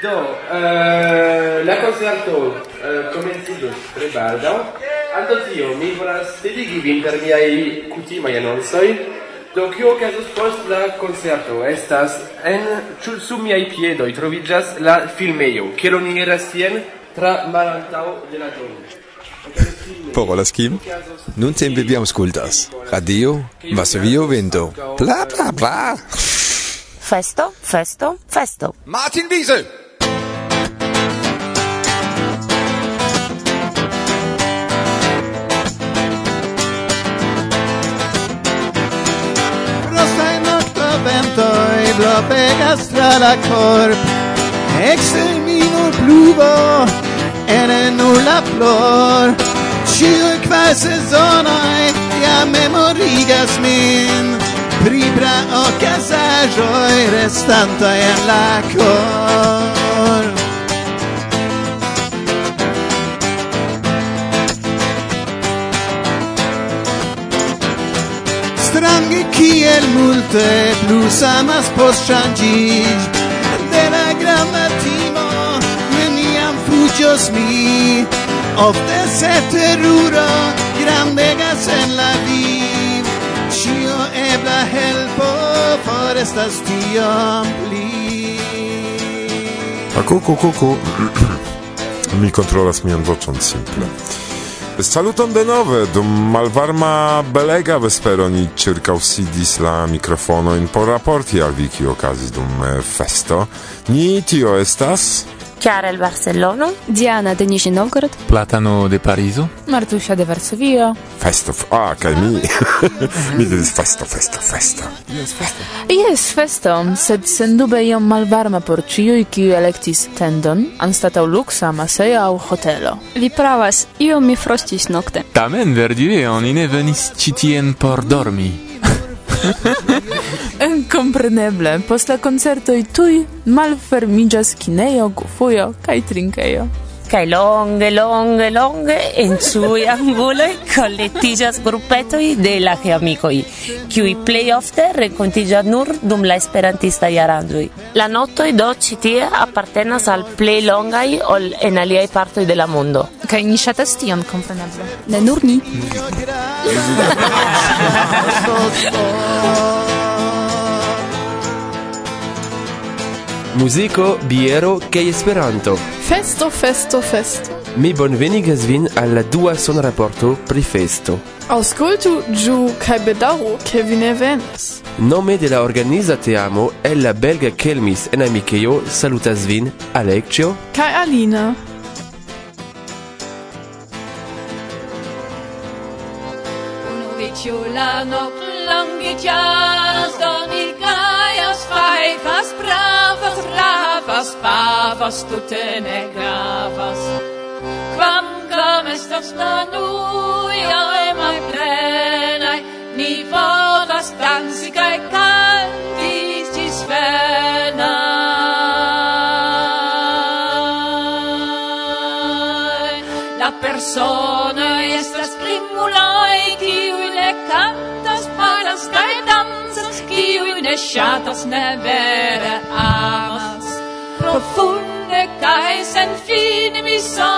Do, uh, la concerto eh, comencidos tre baldaŭ. Anto tio, mi volas devigi vin per miaj kutimaj. Do, kio casus post la concerto estas en ciu su miei piedoi trovigas la filmeio, che lo nieras tien tra malantao de la domo. Por la skim, nun tempe vi aŭskultas. Radio, Varsovio vento. Bla bla bla. Festo, festo, festo. Martin Wiese! la pegas tra la corp Exel pluvo en nur la flor Ciu qua sezonoj Ja memorigas min Pri bra ocasajoi Restanta en la cor. kiel multe plus amas post changis de la granda timo neniam fuĝos mi. Ofte se teruro grandegas en la viv ĉio ebla helpo forestas tiam pli. A kuku, kuku, mi kontrolas mian voĉon simple. Saluton denove, dum malvarma belega vespero ni circau sidis la mikrofono in por raporti al vi kio okazis dum eh, festo. Ni tio estas Chiara el Barcellona, Diana de Nizhny Novgorod, Platano de Parizo, Martusia de Varsovia. Festo, ah, kaj mi, mi diris festo, festo, festo. Yes, festo. Yes, festo, sed sendube iom malvarma por i kiu electis tendon anstatau luxa, masejo au hotelo. Vi pravas, iom mi frostis nocte. Tamen verdire oni ne venis ĉi tien por dormi. En compreneble, post la concertoi tui malfermigas kinejo, gufujo kai trinkejo. Kai longe longe longe en sui ambuloi collettigas gruppetoi de la che amicoi qui play ofte rencontigia nur dum la esperantista iarangioi la nottoi do citie appartenas al play longai ol en aliai partoi de la mondo. Kai ni shatas tion compreneble ne nur ni. Musico, biero kei Esperanto. Festo, festo, festo. Mi bonvenigas vin al la dua sonraporto pri festo. Auscultu, giu, kai bedaŭru, ke vi ne venis. Nome de la organiza teamo el la belga Kelmis en Amikejo salutas vin Alexio Kai Alina. la noc lange jas, don i gajas. Vos pavas tute ne gravas. Quamcam estas la nuiae mai plenai Ni volas dansi cae canti tis venae La persona estas primulai Ciui ne cantas, paras cae danzas Ciui ne shatas, ne vere amas profunde cae sen fine mi son.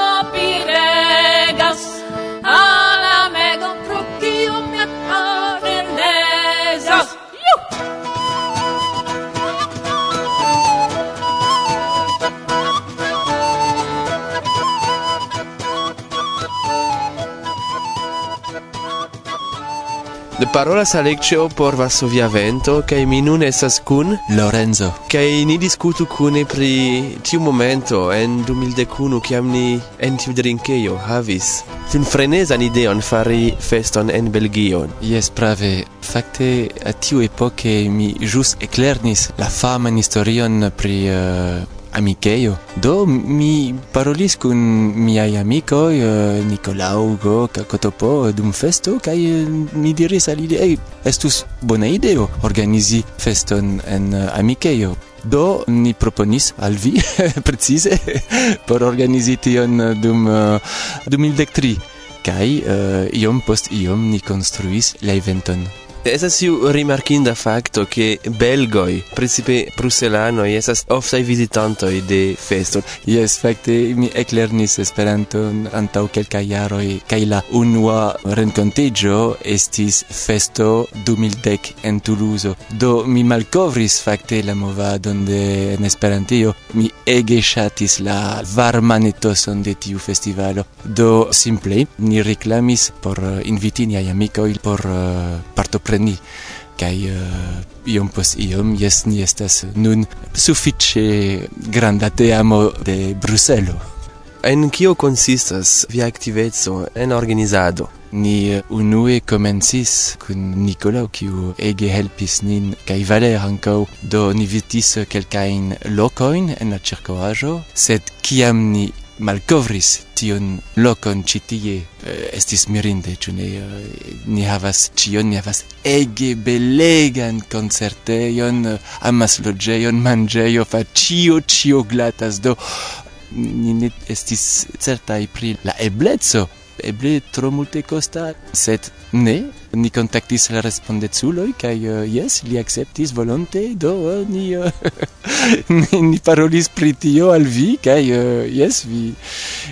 de parolas Alexio por Varsovia Vento, kaj mi nun estas kun Lorenzo. Kaj ni diskutu kune pri tiu momento en 2001, kiam ni en tiu drinkejo havis tiun frenezan ideon fari feston en Belgio. Yes, prave. Fakte, a tiu epoke mi jus eklernis la faman historion pri uh, amicheio. Do mi parolis kun miai amicoi, eh, uh, Nikolao, Goka, Kotopo dum festo kai uh, eh, mi diris al ili: ei, estus bona ideo organizi feston en uh. Do ni proponis al vi precise, por organizi tion dum uh, 2013 kaj uh, iom post iom ni konstruis la eventon. Es si rimarkin da facto che belgoi, principe bruselano, es as ofta visitanto de festo. Yes, facte mi eclernis esperanto antau kelka jaro kaj la unua renkontigio estis festo 2010 en Toulouse. Do mi malkovris facte la movadon de en esperantio. Mi ege ŝatis la varman etoson de tiu festivalo. Do simple ni reklamis por inviti niaj amikoj por uh, partopreni partopreni kai uh, eh, iom pos iom jes ni estas nun sufiĉe granda teamo de Bruselo. En kio konsistas via aktiveco en organizado? Ni unue komencis kun Nicolau kiu ege helpis nin, kaj Valer ankaŭ, do ni vitis kelkajn lokojn en la ĉirkaŭaĵo, sed kiam ni malcovris tion locon ĉi tie. Eh, estis mirinde ĉu ne eh, ni havas cion ni havas ege belegan koncertejon eh, amasloĝejon manĝejo faĉio cio glatas. Do ni ne estis certai pri la ebleco. eble tro multe costa, sed ne, ni contactis la respondeculoi, cae, uh, yes, li acceptis volonte, do, uh, ni, uh, ni, ni parolis pri tio al vi, cae, uh, yes, vi,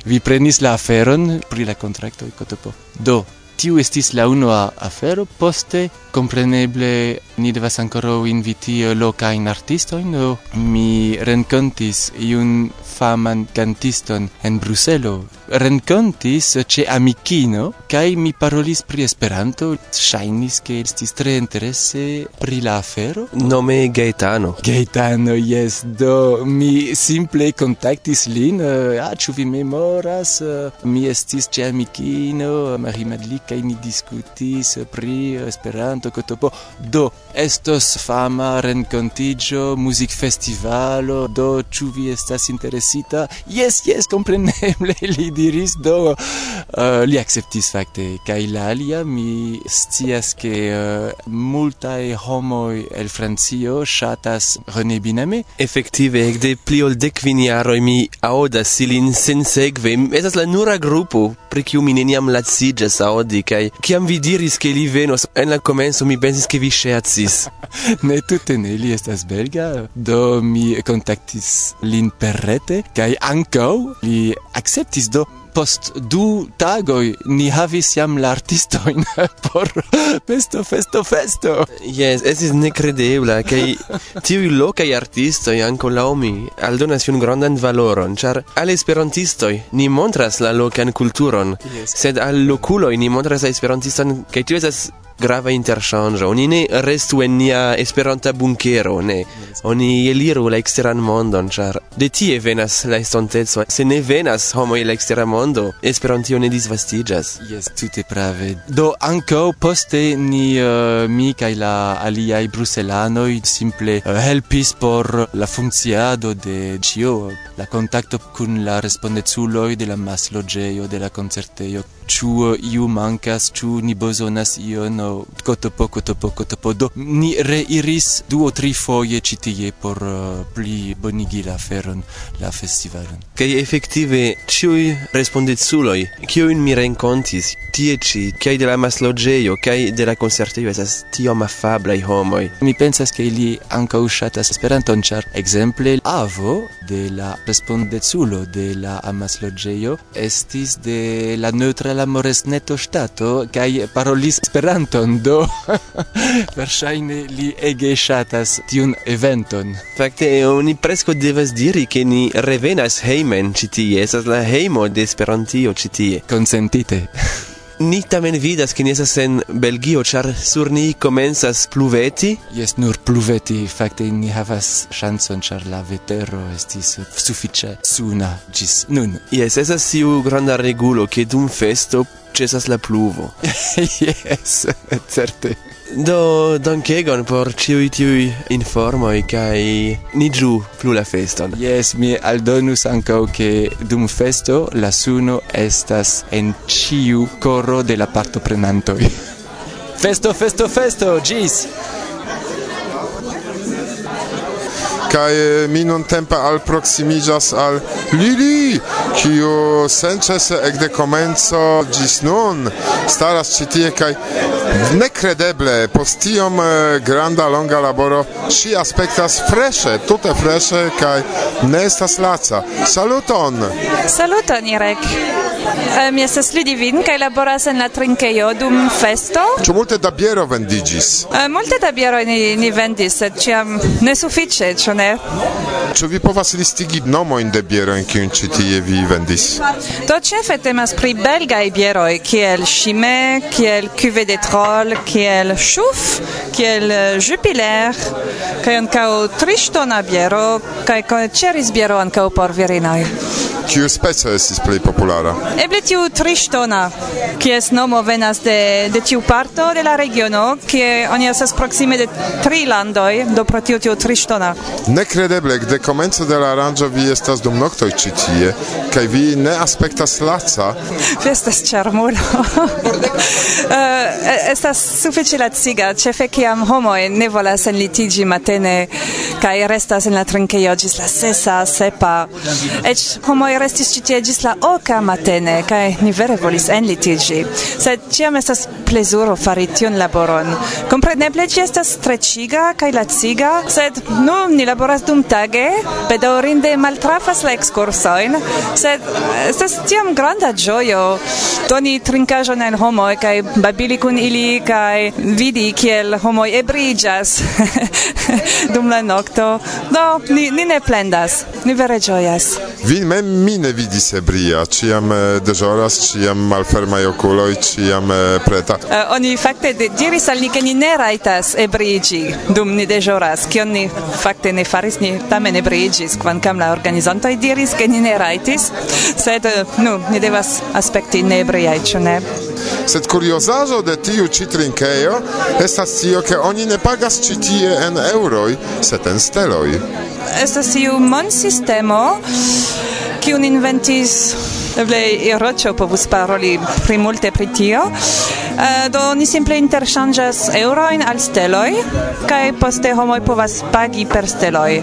vi prenis la aferon pri la contracto e cotopo. Do, tiu estis la unua afero, poste, compreneble, Ni devas ancora inviti locain artistoin. Mi rencontis iun faman cantiston en Bruselo. Rencontis ce amicino, kai mi parolis pri Esperanto. Shainis che estis tre interesse pri la afero. Nome Gaetano. Gaetano, yes. Do mi simple contactis lin. Eh, ah, ĉu vi memoras? Eh, mi estis ce amicino, Marie Madli, kai ni discutis pri Esperanto, kotopo. Do Estos fama rencontigio, music festivalo, do ĉu vi estas interesita? Yes, yes, compreneble li diris do uh, li acceptis fakte kaj la alia mi scias ke uh, e homoi el Francio shatas René Biname. Efektive ekde pli ol de jaroj mi aoda silin sen segve Estas la nura grupo pri kiu mi neniam lacigas aŭdi kaj kiam vi diris ke li venos en la komenco mi pensis ke vi ŝercis pensis. ne tutte ne, li estas belga, do mi contactis lin per rete, kai ankaŭ li acceptis do post du tagoi ni havis jam la artistojn por festo festo festo jes estis nekredebla kaj tiuj lokaj artistoj anche laŭ mi aldonas un grandan valoron char al esperantistoj ni montras la locan culturon yes. sed al loculo ni montras la esperantiston che tu esas grava interŝanĝo. Oni ne restu en nia Esperanta bunkero, ne. Oni eliru la eksteran mondon, ĉar de tie venas la estonteco. Se ne venas homo el ekstera mondo, Esperantio ne disvastiĝas. Jes, tute prave. Do ankaŭ poste ni uh, mi kaj la aliaj bruselanoj simple uh, helpis por la funkciado de ĉio, la kontakto kun la respondeculoj de la masloĝejo, de la koncertejo ĉu uh, iu mankas ĉu ni bezonas ion kotopo kotopo kotopo do ni reiris du o tri foje ĉi tie por uh, pli bonigi la aferon la festivalon. Kaj efektive ĉiuj respondeculoj kiujn mi renkontis. Tie ĉi kaj de la masloĝejo kaj de la koncertejo estas tiom afablaj homoj. Mi pensas ke ili ankaŭ ŝatas esperanton ĉar ekzemple avo de la respondeculo de la amasloĝejo estis de la neutrala la Moresneto stato kai parolis Esperanton, do verŝajne li ege ŝatas tiun eventon. Fakte eh, oni presko devas diri ke ni revenas hejmen ĉi tie, estas la hejmo de Esperantio ĉi tie. Konsentite. Ni tamen vidas che ni esas en Belgio, char sur ni comensas pluveti. Yes, nur pluveti, fakte ni havas chanson, char la vetero estis suffice suna gis nun. Yes, esas siu granda regulo, che dum festo cesas la pluvo. yes, certe. Do dankegon por ciui tiui informoi kai ni giu plu la feston. Yes, mi aldonus ankaŭ ke dum festo la suno estas en ciu coro de la partoprenantoj. festo, festo, festo, gis! kai mi non tempe al proximijas al Lili, kiu senĉese ekde komenco ĝis nun staras ĉi tie kaj nekredeble post tiom eh, granda longa laboro ŝi aspektas freŝe, tute freŝe kaj ne estas laca. Saluton. Saluton Irek. Mi estas Ludivin kaj laboras en la trinkejo dum festo. Ĉu multe da biero vendiĝis? Multe da biero ni, ni vendis, sed ĉiam ne sufiĉe, ĉu ne? Ĉu vi povas listigi nomojn de bieroj, kiujn ĉi tie vi vendis? Do ĉefe temas pri belgaj bieroj, kiel Chimay, kiel Cuvée de Troll, kiel Chouf, kiel eh, Jupiler, kaj ankaŭ triŝtona biero kaj ĉeris biero ankaŭ por virinoj. Kiu specio estis plej populara? Eble tiu triŝtona, kies nomo venas de, de tiu parto de la regiono, kie oni estas proksime de tri landoj, do pro tio tiu triŝtona. Nekredeble, de komenco de la aranĝo vi estas dum noktoj ĉi tie, kaj vi ne aspektas laca. Vi estas ĉarmulo. uh, estas sufiĉe laciga, ĉefe kiam homoj ne volas enlitiĝi matene kaj restas en la trinkejo ĝis la sesa, sepa. Eĉ homoj restis ĉi tie ĝis la oka matene kaj ni vere volis enlitiĝi, sed ĉiam estas plezuro fari tiun laboron. Kompreneble ĝi estas streĉiga kaj laciga, sed nun ni laboras dumtage, bedaŭrinde maltrafas la ekskursojn, sed estas tiam granda ĝojo doni trinkaĵon en homoj kaj babili kun ili kaj vidi kiel homoj ebriĝas dum la nokto. Do, ni, ni ne plendas, ni vere ĝojas. Vi mem mi ne vidis ebria, ciam eh, dejoras, ciam malfermai oculoi, ciam eh, preta. Uh, oni fakte diris al ni che ni ne raitas ebrigi dum ni dejoras, kion ni fakte ne faris, ni tamen ebrigis, quancam la organizantoi diris che ni ne raitis, sed uh, nu, ni devas aspekti ne ebriai, ciu ne? Sed curiosajo de tiu ci trinkejo estas tio, che oni ne pagas ci tie en euroi, sed en steloi. Estas tiu mon sistemo Tune in Ventis. Eble Iroĉo povus paroli pri multe pri tio. Uh, do ni simple interŝanĝas eŭrojn al steloj kaj poste homoj povas pagi per steloj.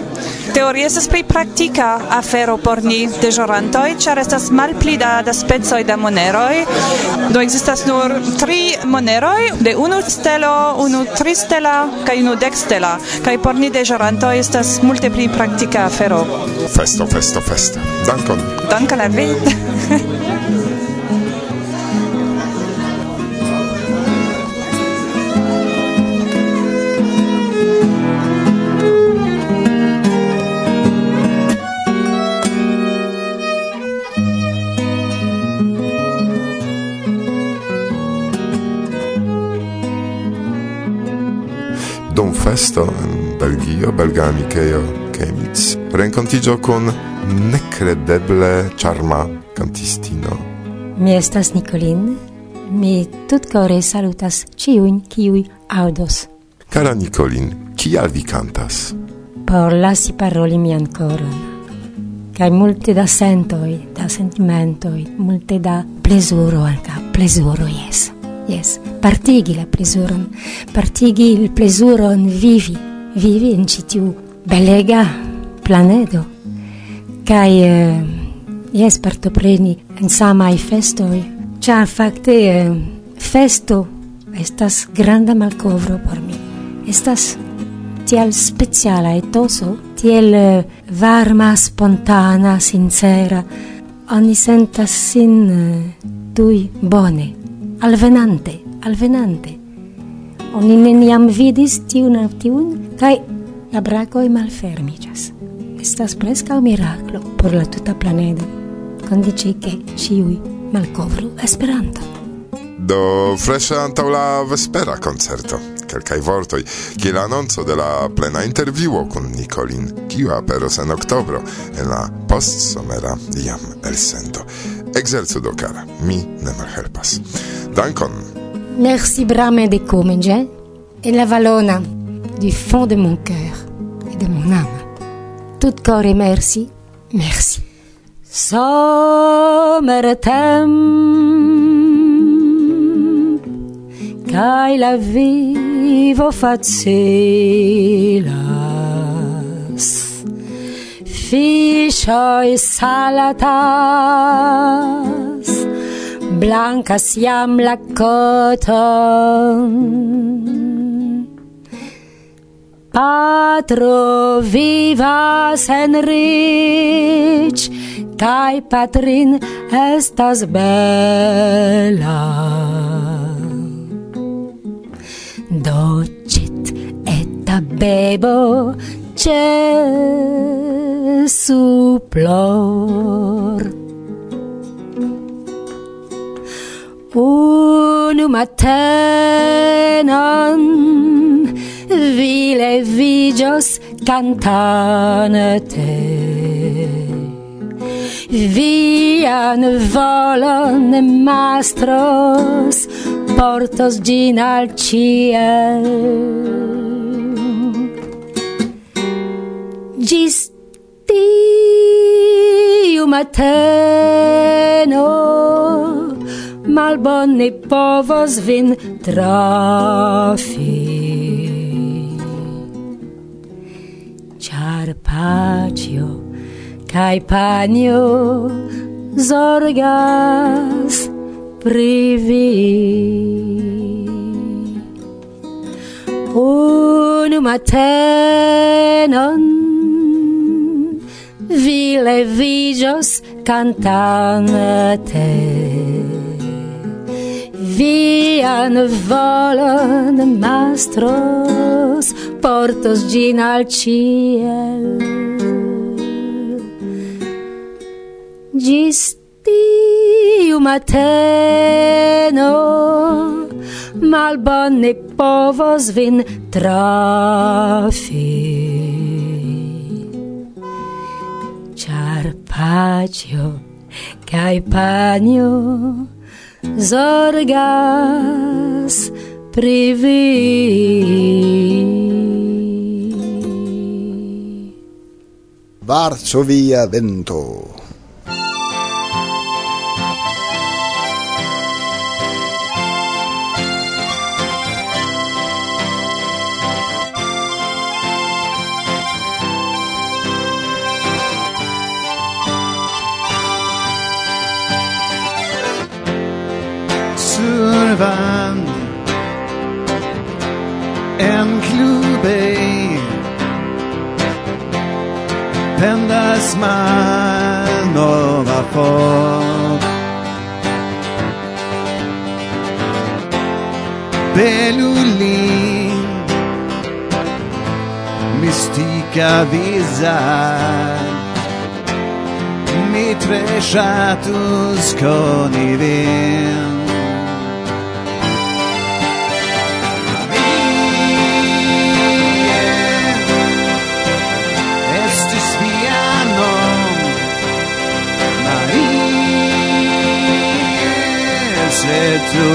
Teorie estas pli praktika afero por ni deĵorantoj, ĉar estas malpli da, da specoj da moneroj. Do ekzistas nur tri moneroj de unu stelo, unu tristela kaj unu dekstela. Kaj por ni deĵorantoj estas multe pli praktika afero. Festo, festo, festo. Dankon. Dankon al vi. festo en Belgio, belga amikejo Kemitz, renkontigio kun necredeble charma cantistino. Mi estas Nicolin, mi tutcore salutas ciuin ciui audos. Cara Nicolin, kial vi cantas? Por lasi paroli mian coron. Kai multe da sentoi, da sentimentoi, multe da plesuro, anca plesuro, yes. Yes, partigi la plezuron, partigi il plezuron vivi, vivi in citiu belega planedo. Kai eh, yes partopreni en samai festoi, char fakte eh, festo estas granda malkovro por mi. Estas tiel speciala etoso, tiel eh, varma, spontana, sincera. Oni sentas sin eh, tui bone alvenante, alvenante. Oni neniam vidis tiun aŭ tiun, kai la brakoj malfermiĝas. Estas preskaŭ miraclo por la tuta planedo, condice che ciui malcovru Esperanto. Do fresha antaŭ la vespera concerto. Kelkaj vortoj, kiel la de la plena intervjuo kun Nicolin, kiu aperos en oktobro en la postsomera jam elsendo. Exerce do cara, mi ne malhelpas. Dankon. Merci brame de comenge et la valona du fond de mon cœur et de mon âme. Tout corps et merci, merci. Somertem Kai la vivo facela fishoi salatas blancas iam la coton. Patro vivas en rich kai patrin estas bella docit et bebo ce suplor. Unu matenon vi levigios cantanete. Vian volon mastros portos gin al ciel. mateno. Malbone povos vin trafi. Char pacio kai panio zorgas privi. Unu matenon revigios cantante vian volon mastros portos gin al ciel. Gis tiu mateno malbone povos vin trafi. pacio cae panio zorgas privi. Varsovia vento Tu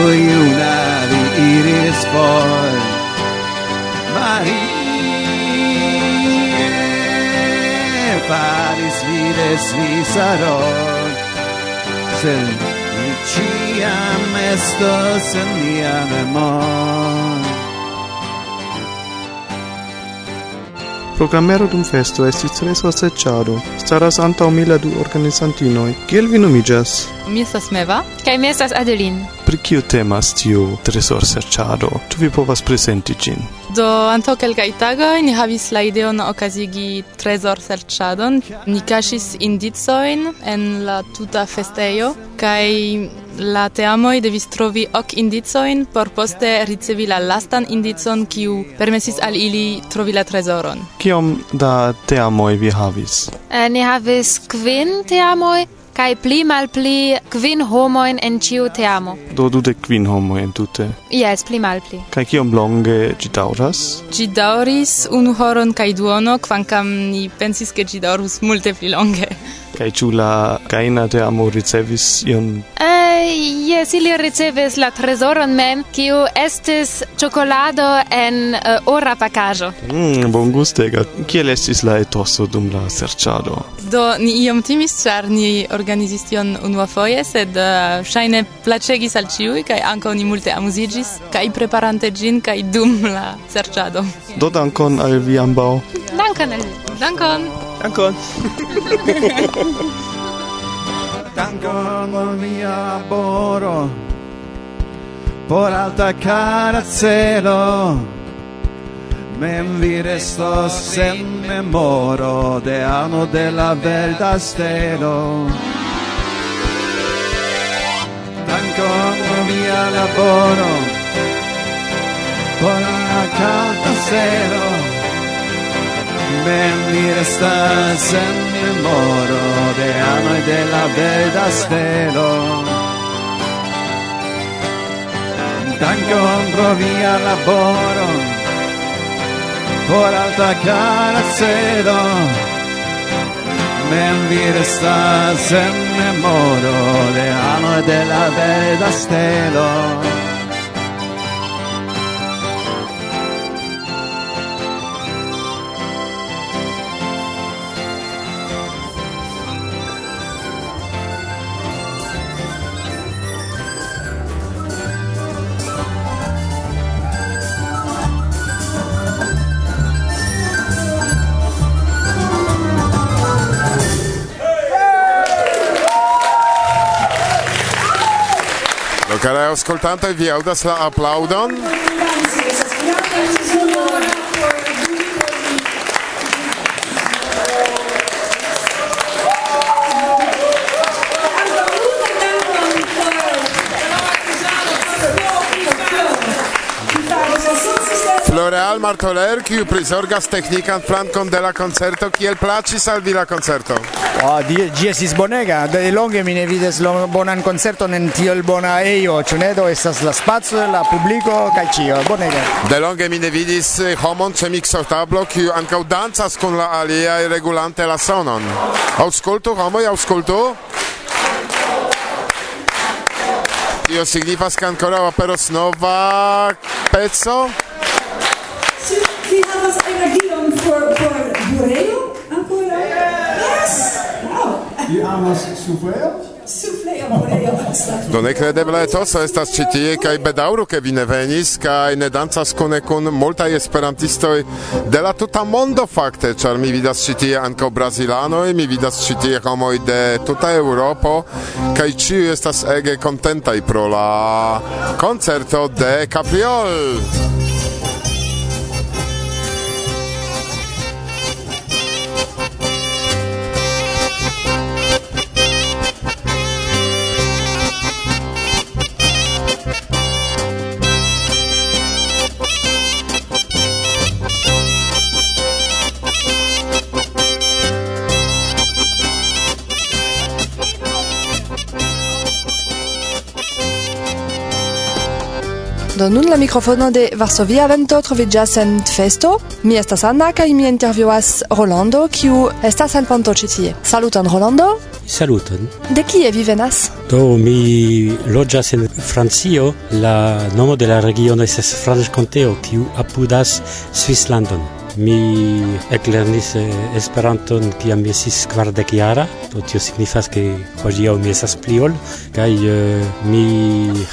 una vi iris for Marie Paris vides vi saror Sed ciam estos en mia memor Programmero dum festo estis tre sosecado. Staras antaŭ mi la du organizantinoj. Kiel vi nomiĝas? Mi estas Meva. Kaj mi estas Adeline pri kiu temas tiu tresor serĉado? Ĉu vi povas prezenti ĝin? Do antaŭ kelkaj tagoj ni havis la ideon okazigi trezor serĉadon. Ni kaŝis indicojn en la tuta festejo kaj la teamoj devis trovi ok indicojn por poste ricevi la lastan indicon kiu permesis al ili trovi la trezoron. Kiom da teamoj vi havis? Eh, ni havis kvin teamoj, kai pli mal pli kvin homo en ciu teamo. Do dudek kvin homoin tute? Yes, pli mal pli. Kai kiom longe ci dauras? Ci dauris unu horon kai duono, kvankam ni pensis ke gi daurus multe pli longe. Kai ciu la gaina teamo ricevis ion? Eh, jes, ili ricevis la trezoron mem, kiu estis chocolado en uh, ora pacajo. Mm, bon gustega. Kiel estis la etoso dum la serĉado? Do, ni iom timis, ĉar ni organizis tion unuafoje, sed uh, ŝajne placegis al ĉiuj, kaj ankaŭ ni multe amuzigis, kaj preparante ĝin, kaj dum la serĉado. Do, dankon al vi ambaŭ. Dankon al vi. Dankon. Dankon. Dankon por mia laboro Por alta cara celo. Mem vi restos sen memoro De ano de la verda stelo. Dankon por mia laboro Por alta cara celo. Mem vi restas sen oro de anoi de la verda stelo. Dankon pro via laboro por alta cara cedo Men vi restas en memoro de anoi de la verda stelo. Carai ascoltanta, vi audas la applaudon. Floreal Martoler, kiu prizorgas teknikan flankon de la koncerto, kiel plaĉis al vi la koncerto. Oh, die, die ist bonega. De longe mine vides lo bonan concerto nen tiel bona eio. Cunedo estas la spazio, la publico, cae cio. Bonega. De longe mine vides eh, homon ce mixo tablo, kiu ancau danzas con la alia e regulante la sonon. Auscultu, homoi, e auscultu. Tio signifas che ancora va per osnova pezzo. Ci havas energion for, for Bureo? Vi amas sufero? Do nekredeble etoso estas ĉi tie kaj bedaŭru ke vi ne venis kaj ne dancas kune kun multaj esperantistoj de la tuta mondo fakte, ĉar mi vidas ĉi tie ankaŭ brazilanoj, mi vidas ĉi tie homoj de tuta Eŭropo kaj ĉiuj estas ege kontentaj pro la koncerto de Capriol. Do nun la mikrofono de Varsovia Vento troviĝas en festo. Mi estas Anna kaj mi intervjuas Rolando, kiu estas en ponto ĉi tie. Saluton Rolando. Saluton. De kie vi venas? Do mi loĝas en Francio. La nomo de la regiono estas Franĉkonteo, kiu apudas Svislandon. Mi eklernis eh, Esperanton kiam mi estis kvardekjara, do tio signifas ke hodiaŭ mi estas pli ol kaj eh, mi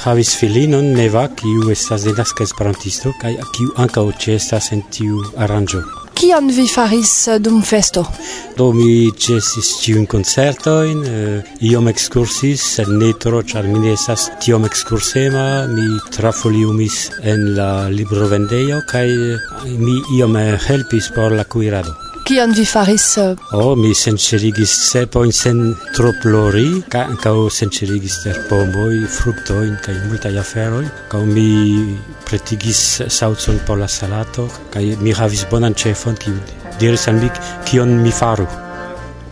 havis filinon Neva kiu estas denaska esperantisto kaj kiu ankaŭ ĉeestas en tiu aranĝo. Kion vi faris eh, dum festo? Do mi cesis ĉiujn koncertojn, eh, iom ekskursis, sed ne tro, ĉar mi ne estas tiom ekskursema. mi trafoliumis en la librovendeio, kai eh, mi iom eh, helpis por la kuirado. qui en vi faris oh mi senceligis se po in sen tro plori ca ca o senceligis ter pomo i frutto in ca in multa ia ferro ca mi pretigis sauzon po la salato ca mi havis bonan chefon ki diris al mi qui on mi faru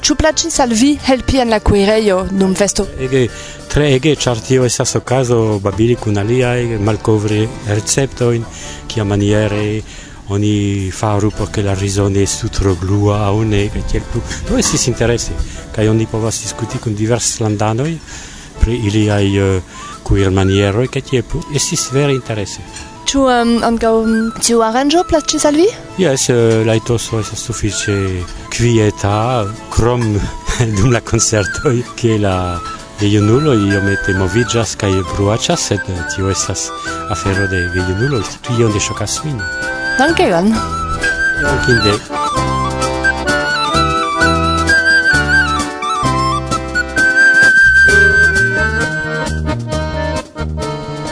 Ciu placi salvi helpi en la cuireio, num festo? Ege, tre ege, char tio esas ocaso babili cun aliai, malcovri receptoin, cia maniere, on y faru pour que la raisonne est sous trop gloua à on est que tel tout toi si s'intéresse quand on y pouvoir discuter con divers landanoi pri il y a eh, queer maniero que tel tout et si c'est vrai intéressé tu um, on go tu arrange place salvi yes eh, uh, la to so est suffice quieta crom dum la concerto que la Ve nulo i io mette movigias kaj bruacias, sed eh, tio estas afero de ve nulo, tu ion de ŝokas vin. Dankegon. Dankinde.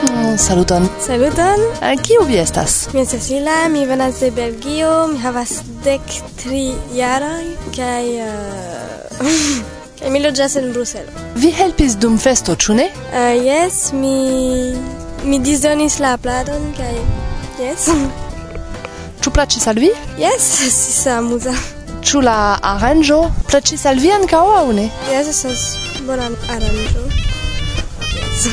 Mm, saluton. Saluton. Uh, kiu vi estas? Mi estas Lila, mi venas de Belgio, mi havas dek tri jaroj kaj uh... kaj mi loĝas en Bruselo. Vi helpis dum festo, ĉu ne? Eh, uh, yes, mi mi disdonis la platon kaj jes. Ĉu plaĉis al vi? Jes, estis amuza. Ĉu la aranĝo plaĉis al vi ankaŭ aŭ ne? Jes, estas bona aranĝo. Yes.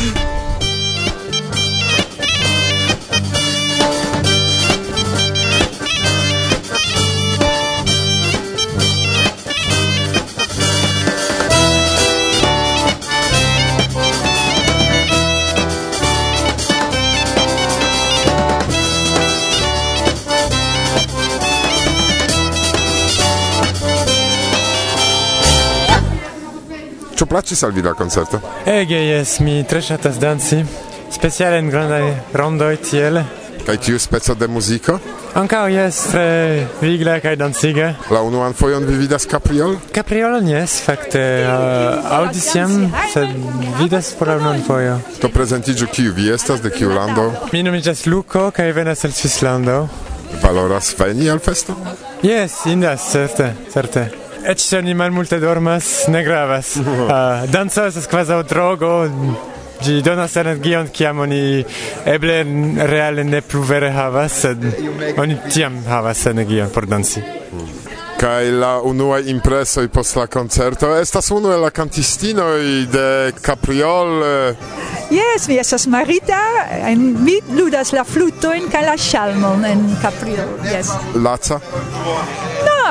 Ĉu plaĉis al vi la koncerto? Ege, jes, mi tre ŝatas danci, speciale en grandaj rondoj tiel. Kaj tiu speco de muziko? Ankaŭ jes, tre vigla kaj danciga. La unuan fojon vi vidas Capriol? Capriolon jes, fakte uh, aŭdis jam, sed vidas por la unuan fojo. To prezentiĝu kiu vi estas, de kiu lando? Mi nomiĝas Luko kaj venas el Svislando. Valoras veni al festo? Jes, indas, certe, certe. Ech se animal multe dormas, ne gravas. Ah, uh, danza es quasi un drogo, gi dona sanet gion ki amoni eble reale ne plu vere havas, sed oni tiam havas sanet gion por danzi. Kai la unua impreso i post la concerto estas unu el la cantistino de Capriol. Yes, mi esas Marita, en mi ludas la fluto en kai la shalmon en Capriol. Yes. Laza.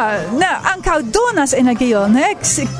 ja, ne, ankaŭ donas energion, ne?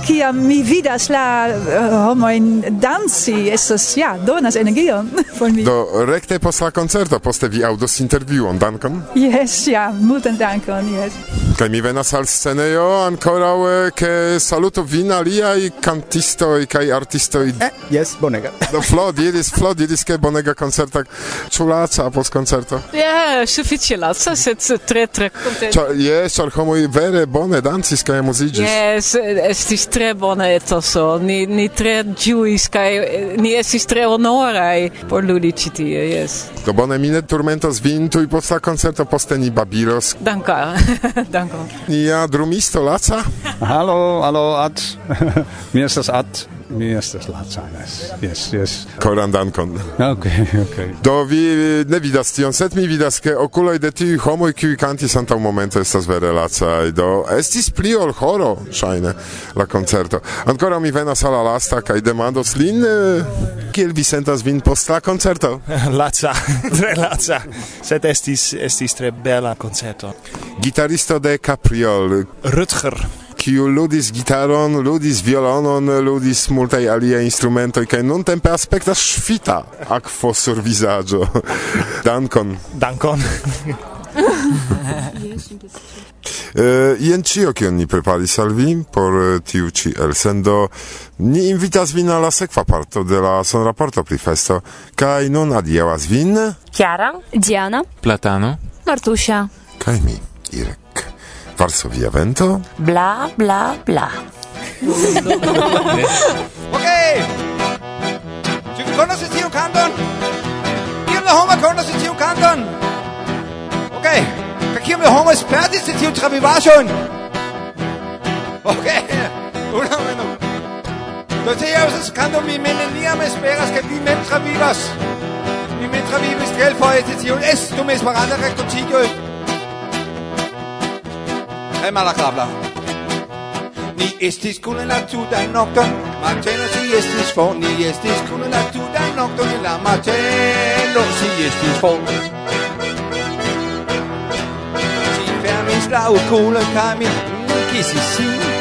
Kiam mi vidas la eh, homojn danci, estas, ja, donas energion por mi. Do, rekte post la koncerto, poste vi aŭdos intervjuon, dankon? Yes, ja, multan dankon, yes. Kaj mi venas al scenejo ankoraŭ eh, ke saluto vin aliaj kantistoj kaj artistoj. Eh, yes, bonega. Do, Flo diris, Flo diris, ke bonega koncerta. Ĉu laca post koncerto? Ja, yeah, sufiĉe laca, sed tre tre kontenta. Yes, ĉar homoj vere vere bone dancis kaj muzigis. Yes, estis tre bone etoso. Ni ni tre ĝuis kaj eh, ni estis tre honoraj por ludi ĉi tie, yes. Do bone mi ne turmentos vin tuj post la koncerto, poste ni babilos. Dankon. Dankon. Nia drumisto Laca. halo, halo At. mi estas At. Mi estas Lacanes. Yes, yes. Koran dankon. Okay, okay. Do vi ne vidas tion, sed mi vidas ke okuloj de tiuj homoj kiuj kantis antaŭ momento estas vere lacaj. Do estis pli ol horo ŝajne la koncerto. Ankoraŭ mi venas al la lasta kaj demandos lin eh, kiel vi sentas vin post la koncerto. laca, tre laca. Sed estis estis tre bela koncerto. Gitaristo de Capriol Rutger kiu ludis gitaron, ludis violonon, ludis multaj alia instrumentoj kaj nuntempe aspektas ŝvita akvo sur vizaĝo. Dankon. Dankon. Uh, jen ĉio kion ni preparis al vi por uh, tiu ĉi elsendo. Ni invitas vin al la sekva parto de la sonraporto pri festo. Kaj nun adiaŭas vin? Chiara? Diana? Platano? Martusia? Kaj mi Irek. Varsovia vento? Bla, bla, bla. okay! Ĉu vi konas tiun kanton? Kiom da homoj konas tiun kanton? mi Kaj kiom da homoj spertis tiun travivaĵon? Okay! Una momento. Do tio estas kanto mi neniam esperas ke vi mem travivas. Mi mem travivis es tiun estu mi esperanta rekontiĝoj. Eh, e malacabla. Ni estis kun la tuta nokto, mateno si estis for, ni estis kun la tuta nokto, la mateno si estis for. Si fermis la okulon kaj mi kisis sin,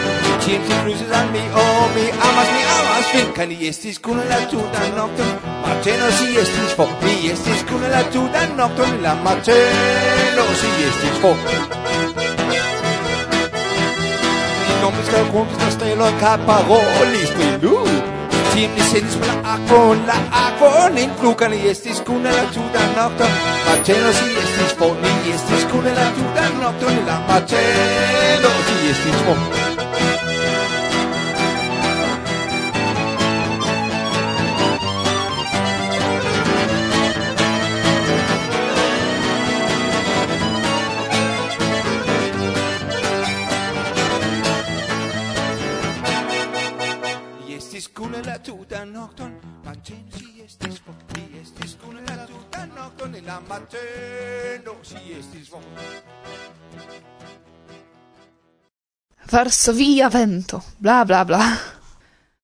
Tiam ti cruzes al mi, oh, mi amas, mi amas fin. Kaj ni estis kun la tuta nokto Mateno si estis for Ni estis kun la tuta nokto La mateno si estis for Compis calcumpis la stelo ca parolis pri lui Tim ni sedis per la akvon, la akvon influkan estis kune la tuta nokto Marcelo si estis for, ni estis kune la tuta nokto La Marcelo si estis for mateno si estis von. Varsovia vento, bla bla bla.